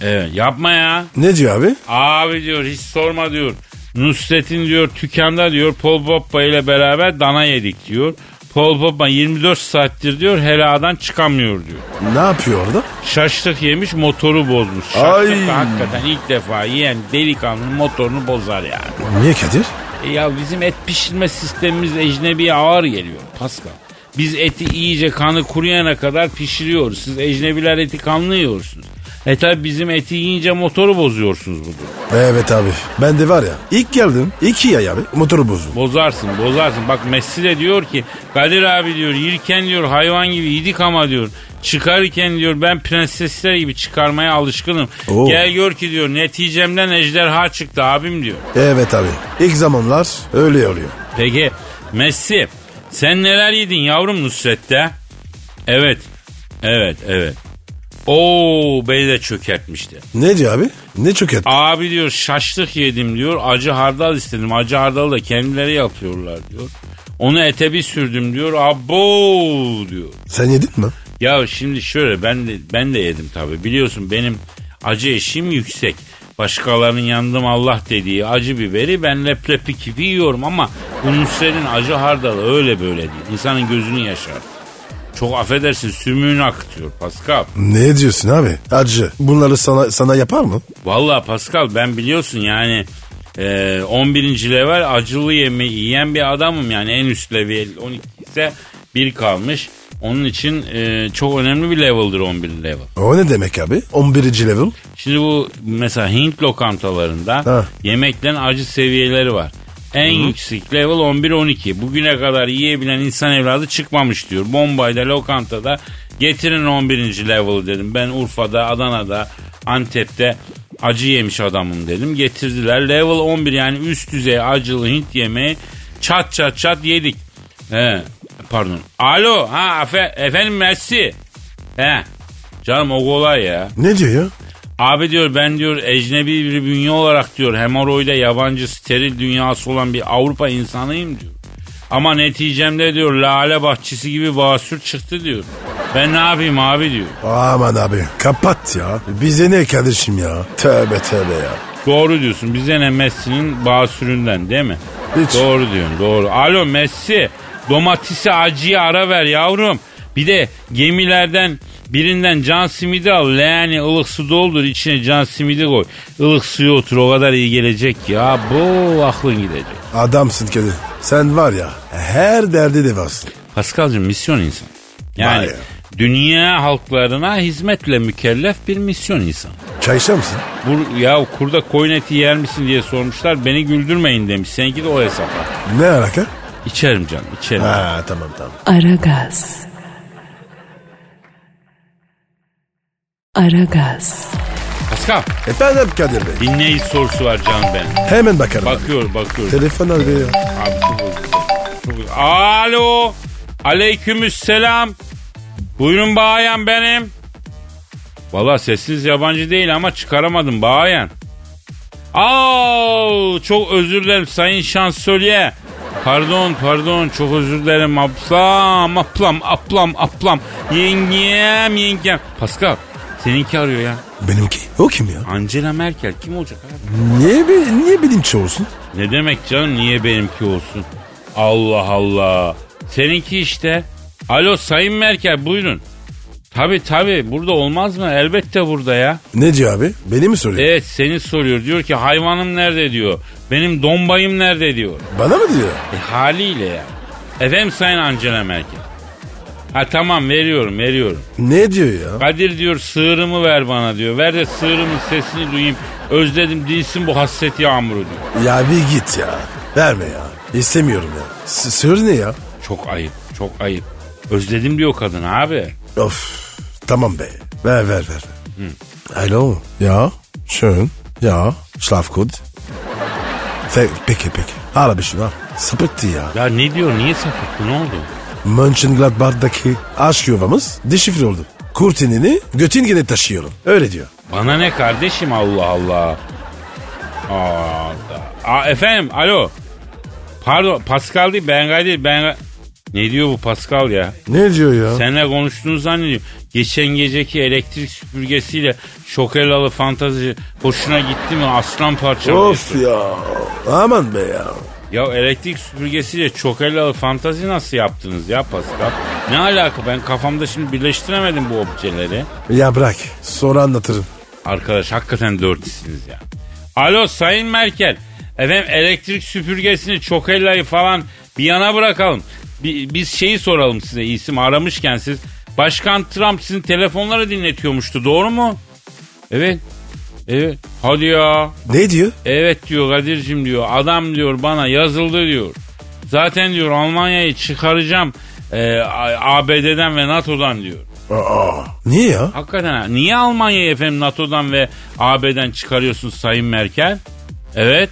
Evet yapma ya. Ne diyor abi? Abi diyor hiç sorma diyor. Nusret'in diyor dükkanda diyor Paul Boppa ile beraber dana yedik diyor. Paul Boppa 24 saattir diyor heladan çıkamıyor diyor. Ne yapıyor orada? Şaşlık yemiş motoru bozmuş. Ay. Şaşlık da hakikaten ilk defa yiyen delikanlının motorunu bozar yani. Niye Kadir? E ya bizim et pişirme sistemimiz ecnebiye ağır geliyor Pascal. Biz eti iyice kanı kuruyana kadar pişiriyoruz. Siz ecnebiler eti kanlı yiyorsunuz. E tabi bizim eti yiyince motoru bozuyorsunuz bu durumda. Evet abi. Ben de var ya ilk geldim iki ay abi motoru bozdum. Bozarsın bozarsın. Bak Messi de diyor ki Kadir abi diyor yirken diyor hayvan gibi yedik ama diyor. Çıkarken diyor ben prensesler gibi çıkarmaya alışkınım. Oo. Gel gör ki diyor neticemden ejderha çıktı abim diyor. Evet abi. İlk zamanlar öyle oluyor. Peki Messi sen neler yedin yavrum Nusret'te? Evet. Evet evet. Oo beni de çökertmişti. Ne diyor abi? Ne çöket? Abi diyor şaşlık yedim diyor. Acı hardal istedim. Acı hardalı da kendileri yapıyorlar diyor. Onu ete bir sürdüm diyor. Abo diyor. Sen yedin mi? Ya şimdi şöyle ben de ben de yedim tabii. Biliyorsun benim acı eşiğim yüksek. Başkalarının yandım Allah dediği acı biberi ben leplepi gibi yiyorum ama bu Nusret'in acı hardalı öyle böyle değil. İnsanın gözünü yaşar. Çok affedersin sümüğünü akıtıyor Pascal. Ne diyorsun abi? Acı. Bunları sana sana yapar mı? Vallahi Pascal ben biliyorsun yani e, 11. level acılı yemeği yiyen bir adamım yani en üst level 12 ise bir kalmış. Onun için e, çok önemli bir level'dır 11 level. O ne demek abi? 11. level. Şimdi bu mesela Hint lokantalarında Ha. yemeklerin acı seviyeleri var. En yüksek level 11-12. Bugüne kadar yiyebilen insan evladı çıkmamış diyor. Bombay'da lokantada getirin 11. level dedim. Ben Urfa'da, Adana'da, Antep'te acı yemiş adamım dedim. Getirdiler. Level 11 yani üst düzey acılı Hint yemeği çat çat çat yedik. He, pardon. Alo, ha efe, efendim Messi. He. Canım o kolay ya. Ne diyor ya? Abi diyor ben diyor ecnebi bir bünye olarak diyor hemoroide yabancı steril dünyası olan bir Avrupa insanıyım diyor. Ama neticemde diyor lale bahçesi gibi basür çıktı diyor. Ben ne yapayım abi diyor. Aman abi kapat ya. Bize ne kardeşim ya? Tövbe tövbe ya. Doğru diyorsun bize ne Messi'nin basüründen değil mi? Hiç. Doğru diyorsun doğru. Alo Messi domatesi acıya ara ver yavrum. Bir de gemilerden birinden can simidi al. Leğeni ılık su doldur içine can simidi koy. Ilık suya otur o kadar iyi gelecek ya. Bu aklın gidecek. Adamsın kedi. Sen var ya her derdi de varsın. Paskal'cığım misyon insan. Yani ya. dünya halklarına hizmetle mükellef bir misyon insan. Çay içer misin? Bu, ya kurda koyun eti yer misin diye sormuşlar. Beni güldürmeyin demiş. Seninki de o hesapla. Ne alaka? İçerim canım içerim. Ha tamam tamam. Aragaz. Aragaz. Pascal Efendim Kadir Bey. dinleyici sorusu var canım benim. Hemen bakarım. abi. Bakıyor bakıyor. Telefon al. Abi çok özür- Alo. Aleykümselam. Buyurun bayan benim. Valla sesiniz yabancı değil ama çıkaramadım bayan. Aa, çok özür dilerim sayın şansölye. Pardon pardon çok özür dilerim ablam ablam ablam ablam yengem yengem. Pascal seninki arıyor ya. Benimki. O kim ya? Angela Merkel kim olacak abi? Niye, be, niye bilinçli olsun? Ne demek canım niye benimki olsun? Allah Allah. Seninki işte. Alo Sayın Merkel buyurun. Tabi tabi burada olmaz mı? Elbette burada ya. Ne diyor abi? Beni mi soruyor? Evet seni soruyor. Diyor ki hayvanım nerede diyor. Benim dombayım nerede diyor. Bana mı diyor? E, haliyle ya. Efendim Sayın Angela Merkel. Ha tamam veriyorum veriyorum. Ne diyor ya? Kadir diyor sığırımı ver bana diyor. Ver de sığırımın sesini duyayım. Özledim dinsin bu hasret yağmuru diyor. Ya bir git ya. Verme ya. İstemiyorum ya. S- sır ne ya? Çok ayıp çok ayıp. Özledim diyor kadın abi. Of. Tamam be. Ver ver ver. Alo. Ya. Schön. Ya. Schlaf gut. Fe- peki peki. Ara bir şey var. Sapıttı ya. Ya ne diyor niye sapıttı ne oldu? Mönchengladbach'daki aşk yuvamız deşifre oldu. Kurtinini götüngene taşıyorum. Öyle diyor. Bana ne kardeşim Allah Allah. Aa, efendim alo. Pardon Pascal değil ben değil ben Ne diyor bu Pascal ya? Ne diyor ya? Seninle konuştuğunu zannediyorum. Geçen geceki elektrik süpürgesiyle şokelalı fantazi hoşuna gitti mi aslan parçam. Of ya. Aman be ya. Ya elektrik süpürgesiyle çokelalı fantazi nasıl yaptınız ya Pascal? Ne alaka ben kafamda şimdi birleştiremedim bu objeleri. Ya bırak. Sonra anlatırım. Arkadaş hakikaten dörtüsünüz ya. Alo Sayın Merkel. Efendim elektrik süpürgesini çokellayı falan bir yana bırakalım. Bi- biz şeyi soralım size isim aramışken siz. Başkan Trump sizin telefonları dinletiyormuştu doğru mu? Evet. Evet. Hadi ya. Ne diyor? Evet diyor Kadir'cim diyor. Adam diyor bana yazıldı diyor. Zaten diyor Almanya'yı çıkaracağım e, ABD'den ve NATO'dan diyor. Aa, niye ya? Hakikaten ha. Niye Almanya'yı efendim NATO'dan ve AB'den çıkarıyorsun Sayın Merkel? Evet.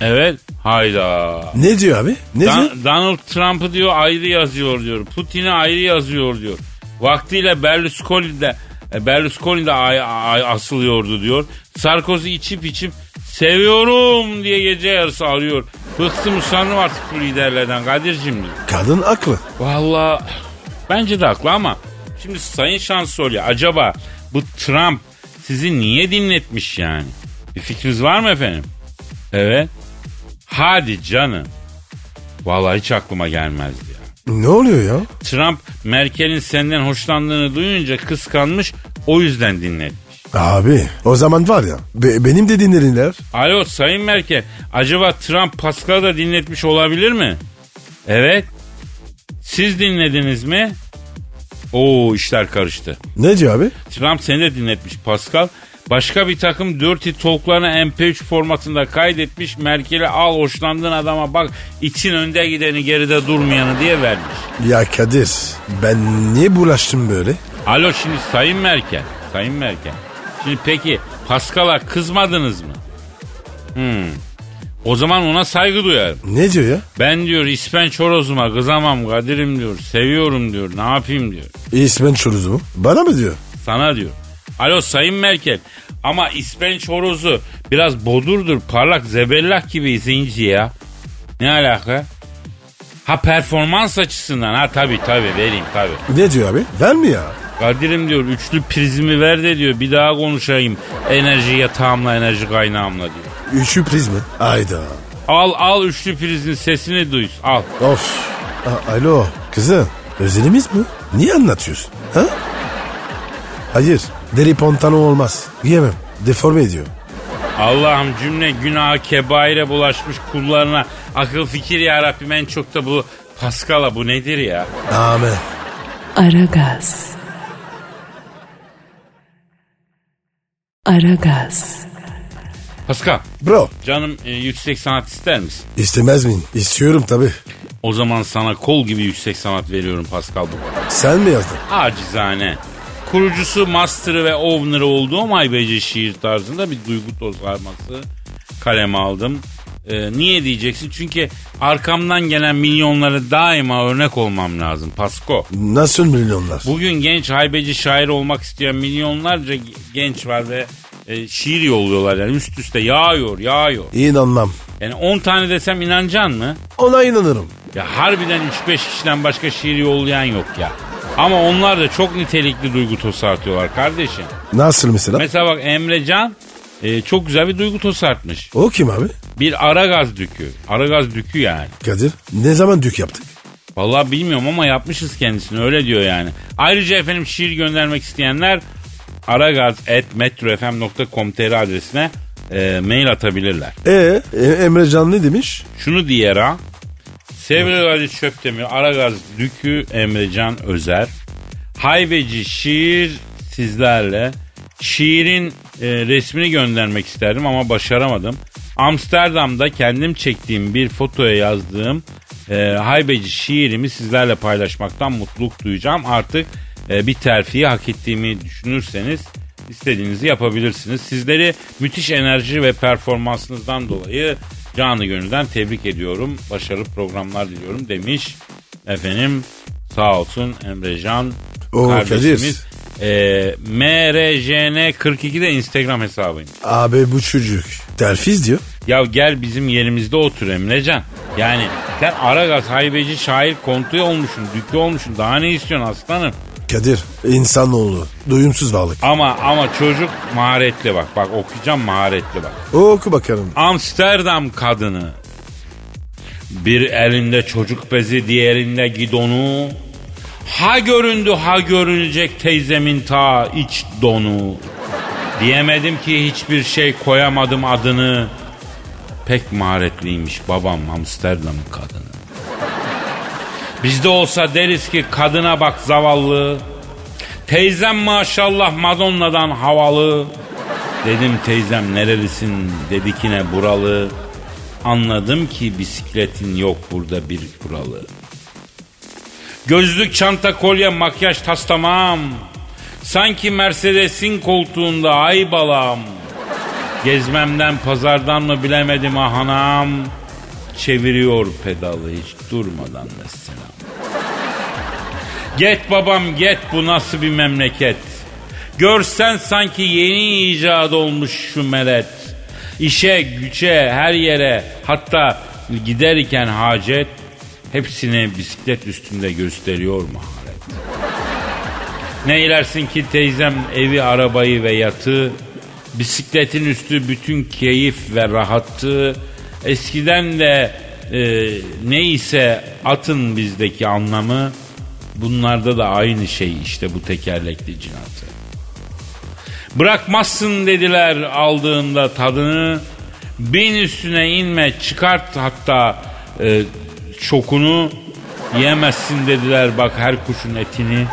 Evet. Hayda. Ne diyor abi? Ne diyor? Dan- Donald Trump'ı diyor ayrı yazıyor diyor. Putin'i ayrı yazıyor diyor. Vaktiyle Berlusconi de e, Berlusconi de ay- ay- asılıyordu diyor. Sarkozy içip içip seviyorum diye gece yarısı arıyor. Bıktım usandım artık bu liderlerden Kadir'cim diyor. Kadın aklı. Valla bence de haklı ama şimdi Sayın Şansölye acaba bu Trump sizi niye dinletmiş yani? Bir fikriniz var mı efendim? Evet. Hadi canım. Vallahi hiç aklıma gelmezdi ya. Ne oluyor ya? Trump Merkel'in senden hoşlandığını duyunca kıskanmış o yüzden dinletmiş. Abi o zaman var ya be- benim de dinlerinler. Alo Sayın Merkel acaba Trump Pascal'ı da dinletmiş olabilir mi? Evet. Siz dinlediniz mi? Oo işler karıştı. Ne diyor abi? Trump seni de dinletmiş Pascal. Başka bir takım dirty talklarını MP3 formatında kaydetmiş. Merkel'e al hoşlandığın adama bak için önde gideni geride durmayanı diye vermiş. Ya Kadir ben niye bulaştım böyle? Alo şimdi Sayın Merkel. Sayın Merkel. Şimdi peki Pascal'a kızmadınız mı? Hmm. O zaman ona saygı duyarım. Ne diyor ya? Ben diyor İspenç horozuma kızamam Kadir'im diyor. Seviyorum diyor. Ne yapayım diyor. Çuruzu mu? Bana mı diyor? Sana diyor. Alo Sayın Merkel. Ama İspenç horozu biraz bodurdur. Parlak zebellah gibi zinci ya. Ne alaka? Ha performans açısından ha tabii tabii vereyim tabii. Ne diyor abi? Ver mi ya? Kadir'im diyor üçlü prizmi ver de diyor bir daha konuşayım. Enerji yatağımla enerji kaynağımla diyor. Üçü priz mi? Ayda. Al al üçlü prizin sesini duy. Al. Of. A- Alo kızım özelimiz bu. Niye anlatıyorsun? Ha? Hayır deri pantolon olmaz. Giyemem. Deforme ediyor. Allah'ım cümle günah kebaire bulaşmış kullarına akıl fikir ya Rabbim en çok da bu Paskal'a bu nedir ya? Amen. Aragaz. Aragaz. Paskal Bro canım e, yüksek sanat ister misin? istemez miyim? İstiyorum tabii. O zaman sana kol gibi yüksek sanat veriyorum Pascal bu. Sen mi yazdın? Acizane. Kurucusu, master'ı ve owner'ı olduğum Aybeci şiir tarzında bir duygu tozarması kaleme aldım. Ee, niye diyeceksin? Çünkü arkamdan gelen milyonlara daima örnek olmam lazım Pasko. Nasıl milyonlar? Bugün genç haybeci şair olmak isteyen milyonlarca genç var ve e, şiir yolluyorlar yani üst üste yağıyor yağıyor. İnanmam. Yani 10 tane desem inanacaksın mı? Ona inanırım. Ya harbiden 3-5 kişiden başka şiir yollayan yok ya. Ama onlar da çok nitelikli duygu tosartıyorlar kardeşim. Nasıl mesela? Mesela bak Emrecan e, çok güzel bir duygu tosartmış. o kim abi? Bir aragaz dükü. Aragaz dükü yani. Kadir ne zaman dük yaptık? Vallahi bilmiyorum ama yapmışız kendisini öyle diyor yani. Ayrıca efendim şiir göndermek isteyenler aragaz.metrofm.com.tr adresine e, mail atabilirler. E, e Emrecan ne demiş? Şunu diye ha. Sevgili Kadir Çöptemir, Aragaz Dükü Emrecan Özer. Hayveci şiir sizlerle. Şiirin e, resmini göndermek isterdim ama başaramadım. Amsterdam'da kendim çektiğim bir fotoya yazdığım e, haybeci şiirimi sizlerle paylaşmaktan mutluluk duyacağım. Artık e, bir terfiyi hak ettiğimi düşünürseniz istediğinizi yapabilirsiniz. Sizleri müthiş enerji ve performansınızdan dolayı canı gönülden tebrik ediyorum. Başarılı programlar diliyorum demiş. Efendim sağ olsun Emrecan Oo, kardeşimiz. E, MRJN42'de Instagram hesabıyım. Abi bu çocuk terfiz diyor. Ya gel bizim yerimizde otur Emrecan. Yani sen Aragaz haybeci şair kontuya olmuşsun, dükü olmuşsun. Daha ne istiyorsun aslanım? Kadir insanoğlu duyumsuz varlık. Ama ama çocuk maharetli bak. Bak okuyacağım maharetli bak. Oku bakalım. Amsterdam kadını. Bir elinde çocuk bezi diğerinde gidonu. Ha göründü ha görünecek teyzemin ta iç donu. Diyemedim ki hiçbir şey koyamadım adını. Pek maharetliymiş babam Amsterdam kadını. Bizde olsa deriz ki kadına bak zavallı. Teyzem maşallah Madonna'dan havalı. Dedim teyzem nerelisin dedi ki ne buralı. Anladım ki bisikletin yok burada bir kuralı. Gözlük, çanta, kolye, makyaj tas tamam. Sanki Mercedes'in koltuğunda ay balam. Gezmemden pazardan mı bilemedim ahanam. Çeviriyor pedalı hiç durmadan mesela. Get babam get bu nasıl bir memleket. Görsen sanki yeni icat olmuş şu meret. İşe güce her yere hatta giderken hacet hepsini bisiklet üstünde gösteriyor maharet. Ne ilersin ki teyzem evi arabayı ve yatı Bisikletin üstü bütün keyif ve rahatlığı. Eskiden de e, neyse atın bizdeki anlamı bunlarda da aynı şey işte bu tekerlekli cinatı. Bırakmazsın dediler aldığında tadını. Bin üstüne inme çıkart hatta e, şokunu. Yiyemezsin dediler bak her kuşun etini.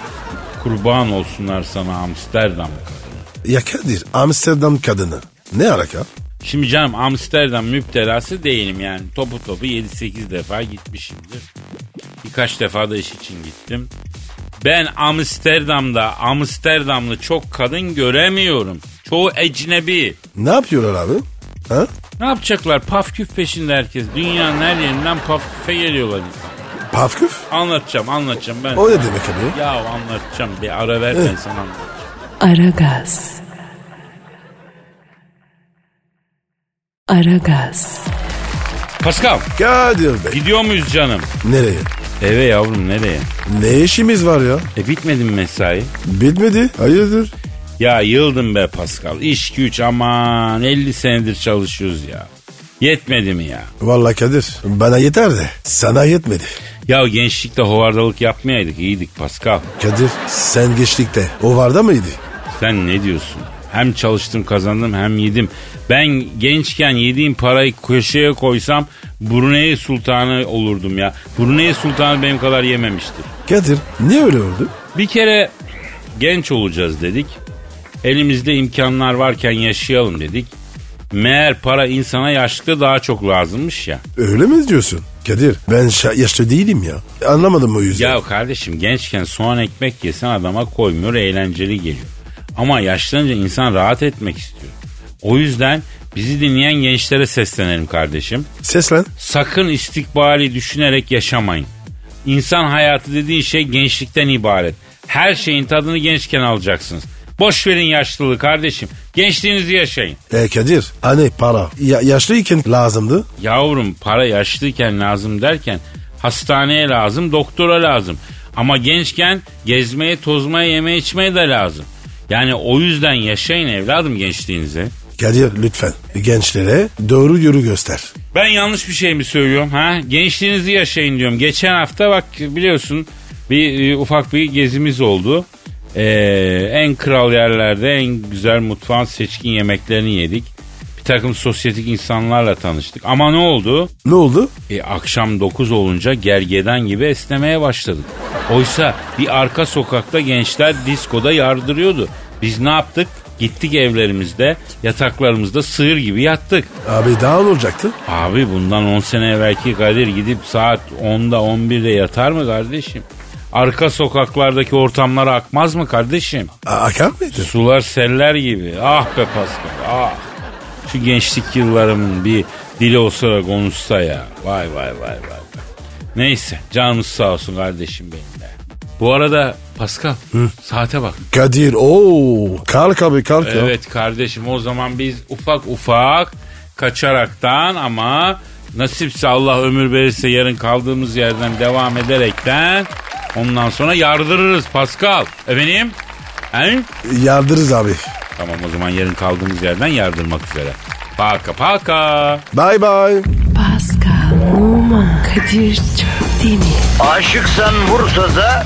Kurban olsunlar sana Amsterdam kadını. Ya Kadir Amsterdam kadını. Ne alaka? Şimdi canım Amsterdam müptelası değilim yani. Topu topu 7-8 defa gitmişimdir. Birkaç defa da iş için gittim. Ben Amsterdam'da Amsterdamlı çok kadın göremiyorum. Çoğu ecnebi. Ne yapıyorlar abi? Ha? Ne yapacaklar? Paf küf peşinde herkes. Dünyanın her yerinden paf küfe geliyorlar insan. Pafküf? Anlatacağım anlatacağım ben. O ne demek abi? Ya anlatacağım bir ara ver ben sana anlatacağım. Aragaz. Aragaz. Pascal Kadir Bey. gidiyor muyuz canım? Nereye? Eve yavrum nereye? Ne işimiz var ya? E bitmedi mi mesai? Bitmedi. Hayırdır? Ya yıldım be Pascal. İş güç aman 50 senedir çalışıyoruz ya. Yetmedi mi ya? Vallahi Kadir bana yeter de sana yetmedi. Ya gençlikte hovardalık yapmayaydık iyiydik Pascal. Kadir sen geçtikte o varda mıydı? Sen ne diyorsun? Hem çalıştım kazandım hem yedim. Ben gençken yediğim parayı köşeye koysam Brunei Sultanı olurdum ya. Brunei Sultanı benim kadar yememiştir. Kadir niye öyle oldu? Bir kere genç olacağız dedik. Elimizde imkanlar varken yaşayalım dedik. Meğer para insana yaşlıkta daha çok lazımmış ya. Öyle mi diyorsun? Kadir ben yaşlı değilim ya. Anlamadım o yüzden. Ya kardeşim gençken soğan ekmek yesen adama koymuyor eğlenceli geliyor. Ama yaşlanınca insan rahat etmek istiyor. O yüzden bizi dinleyen gençlere seslenelim kardeşim. Seslen. Sakın istikbali düşünerek yaşamayın. İnsan hayatı dediğin şey gençlikten ibaret. Her şeyin tadını gençken alacaksınız. Boş verin yaşlılığı kardeşim. Gençliğinizi yaşayın. E Kadir hani para ya- yaşlıyken lazımdı. Yavrum para yaşlıyken lazım derken hastaneye lazım, doktora lazım. Ama gençken gezmeye, tozmaya, yeme içmeye de lazım. Yani o yüzden yaşayın evladım gençliğinizi. Kadir lütfen gençlere doğru yolu göster. Ben yanlış bir şey mi söylüyorum ha? Gençliğinizi yaşayın diyorum. Geçen hafta bak biliyorsun bir e, ufak bir gezimiz oldu. Ee, en kral yerlerde en güzel mutfağın seçkin yemeklerini yedik. Bir takım sosyetik insanlarla tanıştık. Ama ne oldu? Ne oldu? E, akşam 9 olunca gergedan gibi esnemeye başladık. Oysa bir arka sokakta gençler diskoda yardırıyordu. Biz ne yaptık? Gittik evlerimizde, yataklarımızda sığır gibi yattık. Abi daha ne olacaktı? Abi bundan 10 sene evvelki Kadir gidip saat 10'da 11'de yatar mı kardeşim? Arka sokaklardaki ortamlara akmaz mı kardeşim? A- akar mıydı? Sular seller gibi. Ah be Pascal ah. Şu gençlik yıllarımın bir dili olsa da konuşsa ya. Vay vay vay vay. vay. Neyse canımız sağ olsun kardeşim benim de. Bu arada Pascal saate bak. Kadir ooo kalk abi kalk ya. Evet kardeşim o zaman biz ufak ufak kaçaraktan ama nasipse Allah ömür verirse yarın kaldığımız yerden devam ederekten ondan sonra yardırırız Pascal. Efendim? He? Yardırız abi. Tamam o zaman yarın kaldığımız yerden yardırmak üzere. Paka paka. Bye bye. Pascal, Oman, Kadir çok değil mi? Aşıksan vursa da,